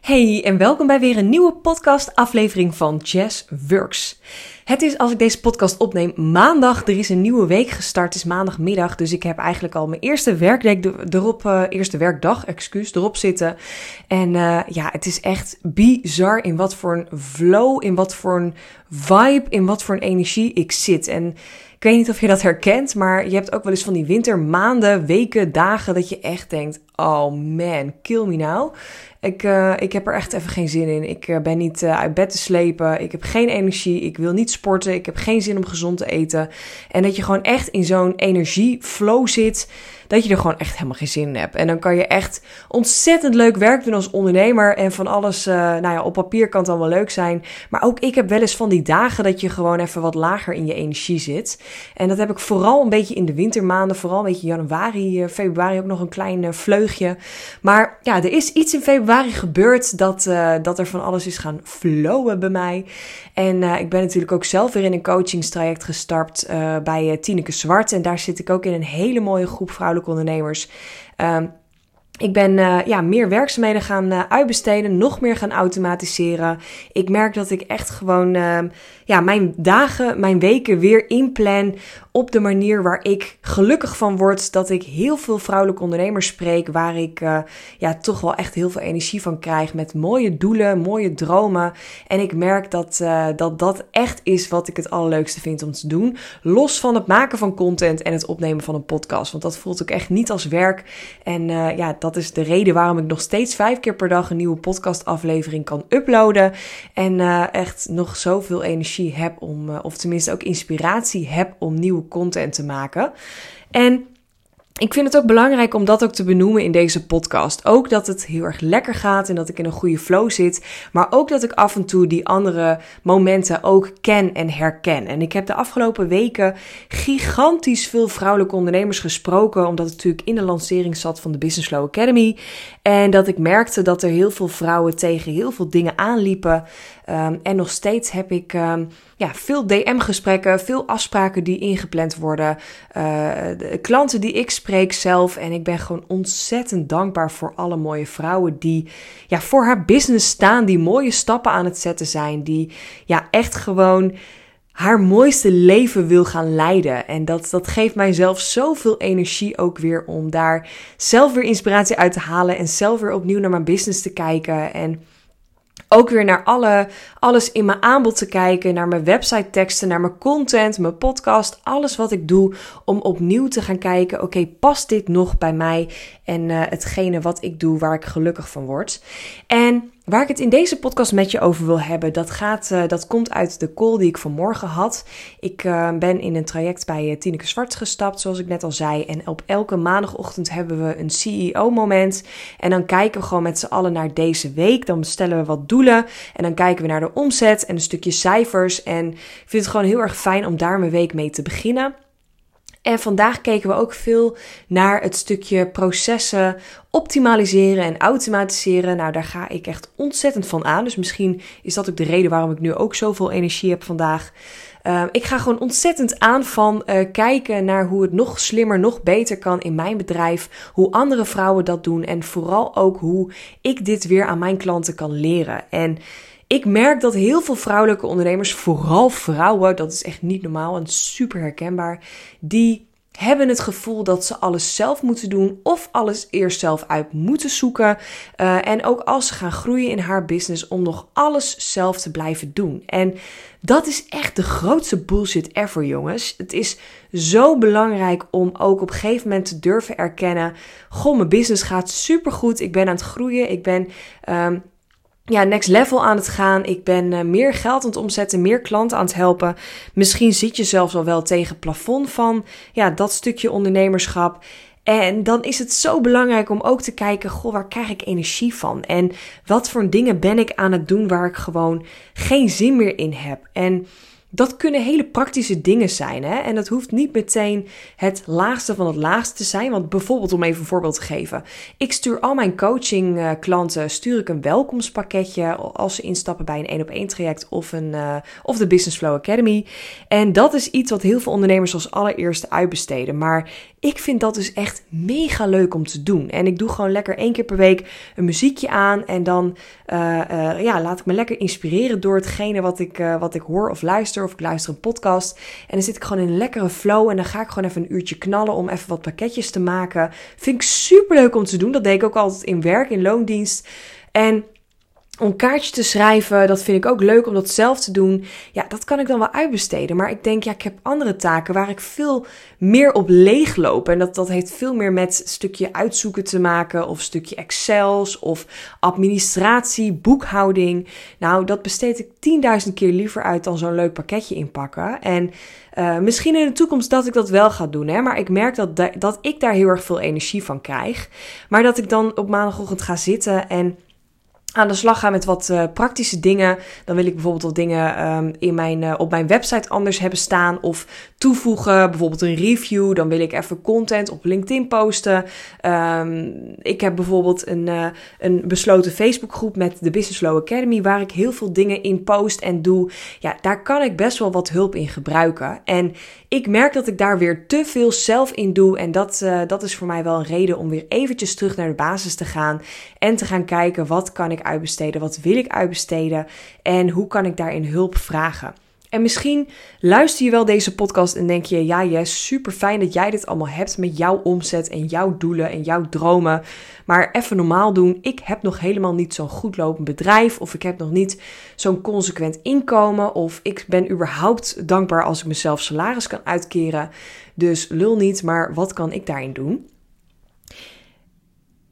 Hey en welkom bij weer een nieuwe podcast aflevering van Jazz Works. Het is als ik deze podcast opneem maandag. Er is een nieuwe week gestart. Het is maandagmiddag, dus ik heb eigenlijk al mijn eerste werkweek erop, uh, eerste werkdag, excuus, erop zitten. En uh, ja, het is echt bizar in wat voor een flow, in wat voor een vibe, in wat voor een energie ik zit. En ik weet niet of je dat herkent, maar je hebt ook wel eens van die wintermaanden, weken, dagen dat je echt denkt: oh man, kill me now. Ik, uh, ik heb er echt even geen zin in. Ik uh, ben niet uh, uit bed te slepen. Ik heb geen energie. Ik wil niet sporten. Ik heb geen zin om gezond te eten. En dat je gewoon echt in zo'n energieflow zit dat je er gewoon echt helemaal geen zin in hebt. En dan kan je echt ontzettend leuk werk doen als ondernemer. En van alles, nou ja, op papier kan het wel leuk zijn. Maar ook ik heb wel eens van die dagen dat je gewoon even wat lager in je energie zit. En dat heb ik vooral een beetje in de wintermaanden. Vooral een beetje januari, februari ook nog een klein uh, Maar ja, er is iets in februari gebeurd dat, dat er van alles is gaan flowen bij mij. En ik ben natuurlijk ook zelf weer in een coachingstraject gestart bij Tineke Zwart. En daar zit ik ook in een hele mooie groep vrouwelijke ondernemers. Um, ik ben uh, ja, meer werkzaamheden gaan uh, uitbesteden, nog meer gaan automatiseren. Ik merk dat ik echt gewoon uh, ja, mijn dagen, mijn weken weer inplan op de manier waar ik gelukkig van word. Dat ik heel veel vrouwelijke ondernemers spreek, waar ik uh, ja, toch wel echt heel veel energie van krijg. Met mooie doelen, mooie dromen. En ik merk dat, dat dat echt is wat ik het allerleukste vind om te doen. Los van het maken van content en het opnemen van een podcast. Want dat voelt ook echt niet als werk. En ja, dat is de reden waarom ik nog steeds vijf keer per dag een nieuwe podcastaflevering kan uploaden. En uh, echt nog zoveel energie heb om, uh, of tenminste ook inspiratie heb om nieuwe content te maken. En ik vind het ook belangrijk om dat ook te benoemen in deze podcast. Ook dat het heel erg lekker gaat en dat ik in een goede flow zit. Maar ook dat ik af en toe die andere momenten ook ken en herken. En ik heb de afgelopen weken gigantisch veel vrouwelijke ondernemers gesproken. Omdat het natuurlijk in de lancering zat van de Business Flow Academy. En dat ik merkte dat er heel veel vrouwen tegen heel veel dingen aanliepen. Um, en nog steeds heb ik um, ja, veel DM-gesprekken, veel afspraken die ingepland worden. De klanten die ik spreek zelf. En ik ben gewoon ontzettend dankbaar voor alle mooie vrouwen die ja, voor haar business staan. Die mooie stappen aan het zetten zijn. Die ja, echt gewoon haar mooiste leven wil gaan leiden. En dat, dat geeft mij zelf zoveel energie ook weer om daar zelf weer inspiratie uit te halen. En zelf weer opnieuw naar mijn business te kijken. En ook weer naar alle, alles in mijn aanbod te kijken, naar mijn website teksten, naar mijn content, mijn podcast, alles wat ik doe, om opnieuw te gaan kijken, oké, past dit nog bij mij en uh, hetgene wat ik doe waar ik gelukkig van word. En Waar ik het in deze podcast met je over wil hebben, dat, gaat, uh, dat komt uit de call die ik vanmorgen had. Ik uh, ben in een traject bij uh, Tineke Zwart gestapt, zoals ik net al zei. En op elke maandagochtend hebben we een CEO-moment. En dan kijken we gewoon met z'n allen naar deze week. Dan stellen we wat doelen. En dan kijken we naar de omzet en een stukje cijfers. En ik vind het gewoon heel erg fijn om daar mijn week mee te beginnen. En vandaag keken we ook veel naar het stukje processen optimaliseren en automatiseren. Nou, daar ga ik echt ontzettend van aan. Dus misschien is dat ook de reden waarom ik nu ook zoveel energie heb vandaag. Uh, ik ga gewoon ontzettend aan van uh, kijken naar hoe het nog slimmer, nog beter kan in mijn bedrijf. Hoe andere vrouwen dat doen. En vooral ook hoe ik dit weer aan mijn klanten kan leren. En ik merk dat heel veel vrouwelijke ondernemers, vooral vrouwen, dat is echt niet normaal en super herkenbaar, die hebben het gevoel dat ze alles zelf moeten doen of alles eerst zelf uit moeten zoeken. Uh, en ook als ze gaan groeien in haar business om nog alles zelf te blijven doen. En dat is echt de grootste bullshit ever, jongens. Het is zo belangrijk om ook op een gegeven moment te durven erkennen: Goh, mijn business gaat supergoed. Ik ben aan het groeien. Ik ben. Um, ja, next level aan het gaan. Ik ben uh, meer geld aan het omzetten, meer klanten aan het helpen. Misschien zit je zelfs al wel tegen plafond van ja, dat stukje ondernemerschap. En dan is het zo belangrijk om ook te kijken, goh, waar krijg ik energie van? En wat voor dingen ben ik aan het doen waar ik gewoon geen zin meer in heb? En dat kunnen hele praktische dingen zijn. Hè? En dat hoeft niet meteen het laagste van het laagste te zijn. Want bijvoorbeeld, om even een voorbeeld te geven. Ik stuur al mijn coaching eh, klanten stuur ik een welkomstpakketje als ze instappen bij een 1 op 1 traject of, een, uh, of de Business Flow Academy. En dat is iets wat heel veel ondernemers als allereerste uitbesteden. Maar ik vind dat dus echt mega leuk om te doen. En ik doe gewoon lekker één keer per week een muziekje aan. En dan uh, ja, laat ik me lekker inspireren door hetgene wat ik, wat ik hoor of luister of ik luister een podcast. En dan zit ik gewoon in een lekkere flow en dan ga ik gewoon even een uurtje knallen om even wat pakketjes te maken. Vind ik super leuk om te doen. Dat deed ik ook altijd in werk, in loondienst. En om kaartjes te schrijven, dat vind ik ook leuk om dat zelf te doen. Ja, dat kan ik dan wel uitbesteden. Maar ik denk, ja, ik heb andere taken waar ik veel meer op leegloop. En dat, dat heeft veel meer met stukje uitzoeken te maken. Of stukje Excels of administratie, boekhouding. Nou, dat besteed ik tienduizend keer liever uit dan zo'n leuk pakketje inpakken. En uh, misschien in de toekomst dat ik dat wel ga doen. Hè? Maar ik merk dat, dat ik daar heel erg veel energie van krijg. Maar dat ik dan op maandagochtend ga zitten en aan de slag gaan met wat uh, praktische dingen. Dan wil ik bijvoorbeeld wat dingen um, in mijn, uh, op mijn website anders hebben staan. Of toevoegen, bijvoorbeeld een review. Dan wil ik even content op LinkedIn posten. Um, ik heb bijvoorbeeld een, uh, een besloten Facebookgroep met de Business Flow Academy. Waar ik heel veel dingen in post en doe. Ja, daar kan ik best wel wat hulp in gebruiken. En ik merk dat ik daar weer te veel zelf in doe. En dat, dat is voor mij wel een reden om weer eventjes terug naar de basis te gaan. En te gaan kijken wat kan uitbesteden? Wat wil ik uitbesteden? En hoe kan ik daarin hulp vragen? En misschien luister je wel deze podcast en denk je: ja, yes, super fijn dat jij dit allemaal hebt met jouw omzet en jouw doelen en jouw dromen. Maar even normaal doen. Ik heb nog helemaal niet zo'n goed lopend bedrijf, of ik heb nog niet zo'n consequent inkomen, of ik ben überhaupt dankbaar als ik mezelf salaris kan uitkeren. Dus lul niet, maar wat kan ik daarin doen?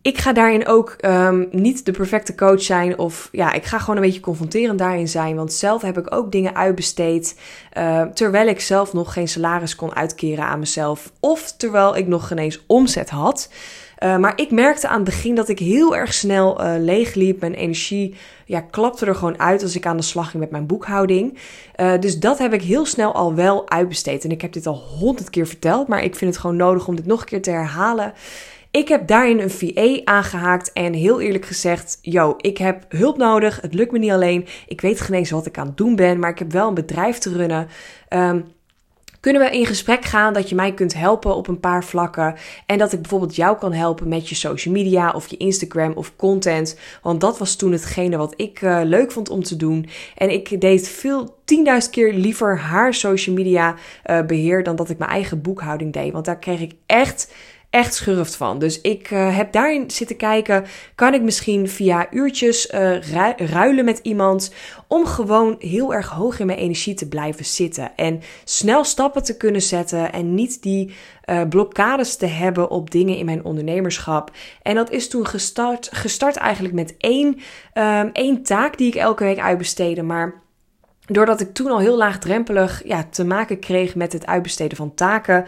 Ik ga daarin ook um, niet de perfecte coach zijn. Of ja, ik ga gewoon een beetje confronterend daarin zijn. Want zelf heb ik ook dingen uitbesteed. Uh, terwijl ik zelf nog geen salaris kon uitkeren aan mezelf. Of terwijl ik nog geen eens omzet had. Uh, maar ik merkte aan het begin dat ik heel erg snel uh, leegliep. Mijn energie ja, klapte er gewoon uit als ik aan de slag ging met mijn boekhouding. Dus dat heb ik heel snel al wel uitbesteed. En ik heb dit al honderd keer verteld. Maar ik vind het gewoon nodig om dit nog een keer te herhalen. Ik heb daarin een VA aangehaakt en heel eerlijk gezegd, yo, ik heb hulp nodig. Het lukt me niet alleen. Ik weet geen eens wat ik aan het doen ben, maar ik heb wel een bedrijf te runnen. Um, kunnen we in gesprek gaan dat je mij kunt helpen op een paar vlakken. En dat ik bijvoorbeeld jou kan helpen met je social media of je Instagram of content. Want dat was toen hetgene wat ik uh, leuk vond om te doen. En ik deed veel, 10.000 keer liever haar social media uh, beheer dan dat ik mijn eigen boekhouding deed. Want daar kreeg ik echt echt schurft van. Dus ik uh, heb daarin zitten kijken, kan ik misschien via uurtjes uh, ruilen met iemand om gewoon heel erg hoog in mijn energie te blijven zitten en snel stappen te kunnen zetten en niet die uh, blokkades te hebben op dingen in mijn ondernemerschap. En dat is toen gestart, gestart eigenlijk met één, um, één taak die ik elke week uitbesteedde, maar doordat ik toen al heel laagdrempelig ja, te maken kreeg met het uitbesteden van taken,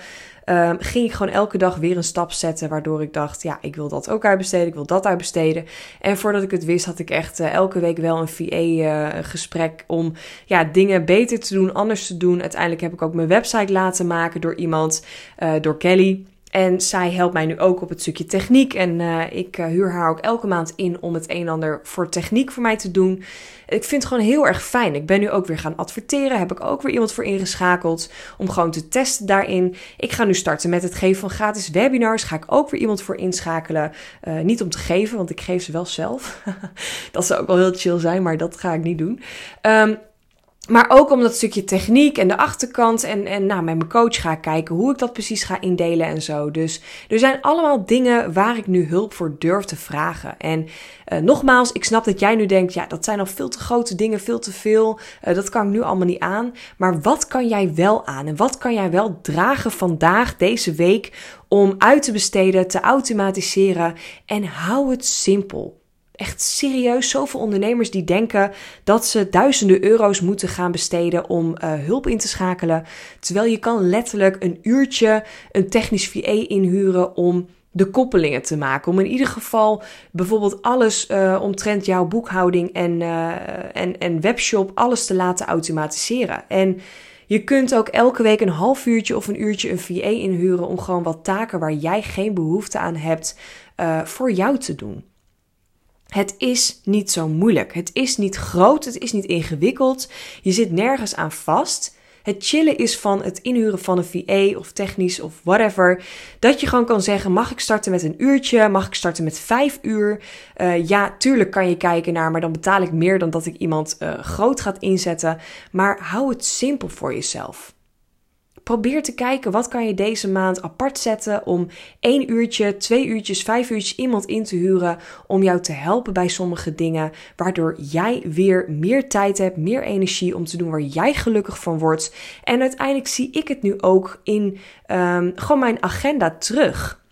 um, ging ik gewoon elke dag weer een stap zetten. Waardoor ik dacht, ja, ik wil dat ook uitbesteden, ik wil dat uitbesteden. En voordat ik het wist, had ik echt uh, elke week wel een VA-gesprek uh, om ja, dingen beter te doen, anders te doen. Uiteindelijk heb ik ook mijn website laten maken door iemand, uh, door Kelly. En zij helpt mij nu ook op het stukje techniek. En uh, ik uh, huur haar ook elke maand in om het een en ander voor techniek voor mij te doen. Ik vind het gewoon heel erg fijn. Ik ben nu ook weer gaan adverteren. Heb ik ook weer iemand voor ingeschakeld. Om gewoon te testen daarin. Ik ga nu starten met het geven van gratis webinars. Ga ik ook weer iemand voor inschakelen. Uh, niet om te geven, want ik geef ze wel zelf. dat zou ook wel heel chill zijn, maar dat ga ik niet doen. Um, maar ook om dat stukje techniek en de achterkant. En, en nou, met mijn coach ga kijken hoe ik dat precies ga indelen en zo. Dus er zijn allemaal dingen waar ik nu hulp voor durf te vragen. En uh, nogmaals, ik snap dat jij nu denkt: ja, dat zijn al veel te grote dingen, veel te veel. Uh, dat kan ik nu allemaal niet aan. Maar wat kan jij wel aan? En wat kan jij wel dragen vandaag, deze week, om uit te besteden, te automatiseren? En hou het simpel echt serieus zoveel ondernemers die denken dat ze duizenden euro's moeten gaan besteden om uh, hulp in te schakelen. Terwijl je kan letterlijk een uurtje een technisch VA inhuren om de koppelingen te maken. Om in ieder geval bijvoorbeeld alles uh, omtrent jouw boekhouding en, uh, en, en webshop, alles te laten automatiseren. En je kunt ook elke week een half uurtje of een uurtje een VA inhuren om gewoon wat taken waar jij geen behoefte aan hebt, voor jou te doen. Het is niet zo moeilijk. Het is niet groot. Het is niet ingewikkeld. Je zit nergens aan vast. Het chillen is van het inhuren van een VA of technisch of whatever. Dat je gewoon kan zeggen: mag ik starten met een uurtje? Mag ik starten met vijf uur? Uh, ja, tuurlijk kan je kijken naar, maar dan betaal ik meer dan dat ik iemand uh, groot gaat inzetten. Maar hou het simpel voor jezelf. Probeer te kijken wat kan je deze maand apart zetten om één uurtje, twee uurtjes, vijf uurtjes iemand in te huren om jou te helpen bij sommige dingen, waardoor jij weer meer tijd hebt, meer energie om te doen waar jij gelukkig van wordt. En uiteindelijk zie ik het nu ook in um, gewoon mijn agenda terug.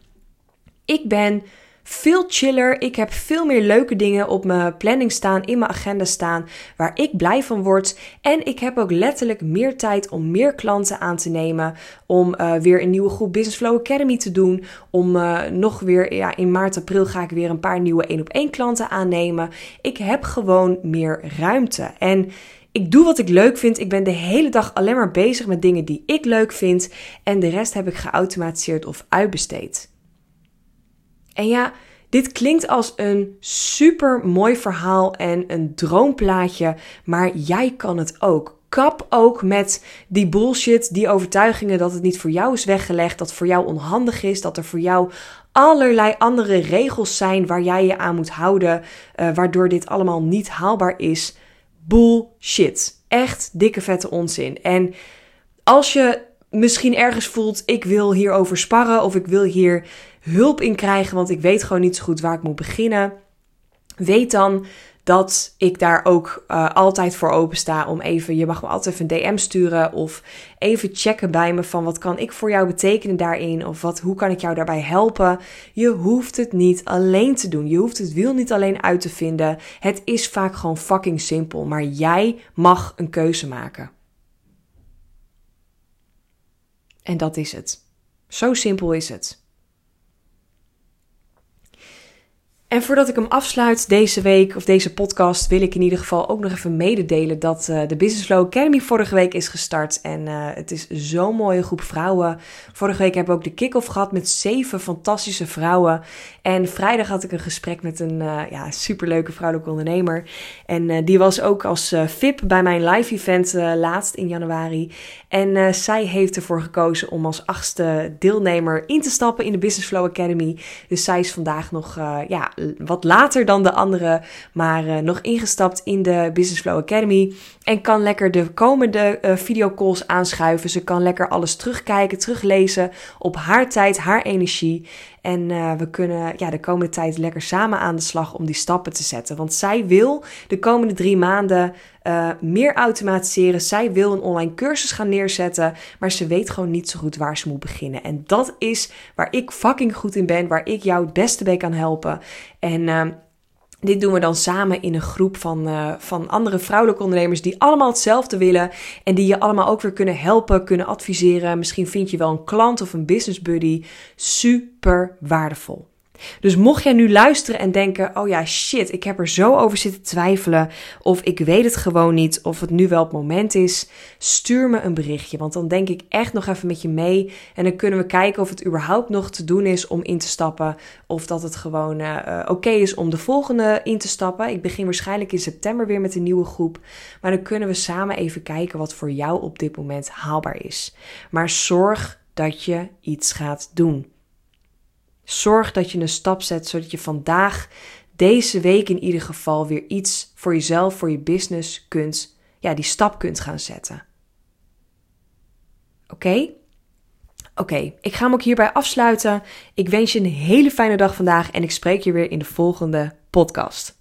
Ik ben veel chiller. Ik heb veel meer leuke dingen op mijn planning staan, in mijn agenda staan, waar ik blij van word. En ik heb ook letterlijk meer tijd om meer klanten aan te nemen. Om uh, weer een nieuwe groep Business Flow Academy te doen. Om uh, nog weer, ja, in maart, april ga ik weer een paar nieuwe één op één klanten aannemen. Ik heb gewoon meer ruimte. En ik doe wat ik leuk vind. Ik ben de hele dag alleen maar bezig met dingen die ik leuk vind. En de rest heb ik geautomatiseerd of uitbesteed. En ja, dit klinkt als een super mooi verhaal en een droomplaatje, maar jij kan het ook. Kap ook met die bullshit, die overtuigingen dat het niet voor jou is weggelegd, dat het voor jou onhandig is, dat er voor jou allerlei andere regels zijn waar jij je aan moet houden, uh, waardoor dit allemaal niet haalbaar is. Bullshit. Echt dikke vette onzin. En als je misschien ergens voelt, ik wil hierover sparren of ik wil hier hulp in krijgen, want ik weet gewoon niet zo goed waar ik moet beginnen. Weet dan dat ik daar ook uh, altijd voor open sta om even, je mag me altijd even een DM sturen of even checken bij me van wat kan ik voor jou betekenen daarin of wat, hoe kan ik jou daarbij helpen. Je hoeft het niet alleen te doen. Je hoeft het wiel niet alleen uit te vinden. Het is vaak gewoon fucking simpel, maar jij mag een keuze maken. En dat is het. Zo simpel is het. En voordat ik hem afsluit deze week of deze podcast, wil ik in ieder geval ook nog even mededelen dat uh, de Business Flow Academy vorige week is gestart. En uh, het is zo'n mooie groep vrouwen. Vorige week hebben we ook de kick-off gehad met zeven fantastische vrouwen. En vrijdag had ik een gesprek met een uh, ja, superleuke vrouwelijke ondernemer. En die was ook als VIP bij mijn live event laatst in januari. En zij heeft ervoor gekozen om als achtste deelnemer in te stappen in de Business Flow Academy. Dus zij is vandaag nog ja, wat later dan de andere, maar uh, nog ingestapt in de Business Flow Academy. En kan lekker de komende uh, videocalls aanschuiven. Ze kan lekker alles terugkijken, teruglezen op haar tijd, haar energie. En uh, we kunnen ja, de komende tijd lekker samen aan de slag om die stappen te zetten. Want zij wil de komende drie maanden uh, meer automatiseren. Zij wil een online cursus gaan neerzetten. Maar ze weet gewoon niet zo goed waar ze moet beginnen. En dat is waar ik fucking goed in ben. Waar ik jou het beste bij kan helpen. En. Dit doen we dan samen in een groep van, uh, van andere vrouwelijke ondernemers die allemaal hetzelfde willen. En die je allemaal ook weer kunnen helpen, kunnen adviseren. Misschien vind je wel een klant of een business buddy. Super waardevol. Dus mocht jij nu luisteren en denken: oh ja, shit, ik heb er zo over zitten twijfelen. Of ik weet het gewoon niet. Of het nu wel het moment is. Stuur me een berichtje. Want dan denk ik echt nog even met je mee. En dan kunnen we kijken of het überhaupt nog te doen is om in te stappen. Of dat het gewoon uh, oké okay is om de volgende in te stappen. Ik begin waarschijnlijk in september weer met een nieuwe groep. Maar dan kunnen we samen even kijken wat voor jou op dit moment haalbaar is. Maar zorg dat je iets gaat doen. Zorg dat je een stap zet zodat je vandaag, deze week in ieder geval, weer iets voor jezelf, voor je business kunt, ja, die stap kunt gaan zetten. Oké? Oké, ik ga hem ook hierbij afsluiten. Ik wens je een hele fijne dag vandaag en ik spreek je weer in de volgende podcast.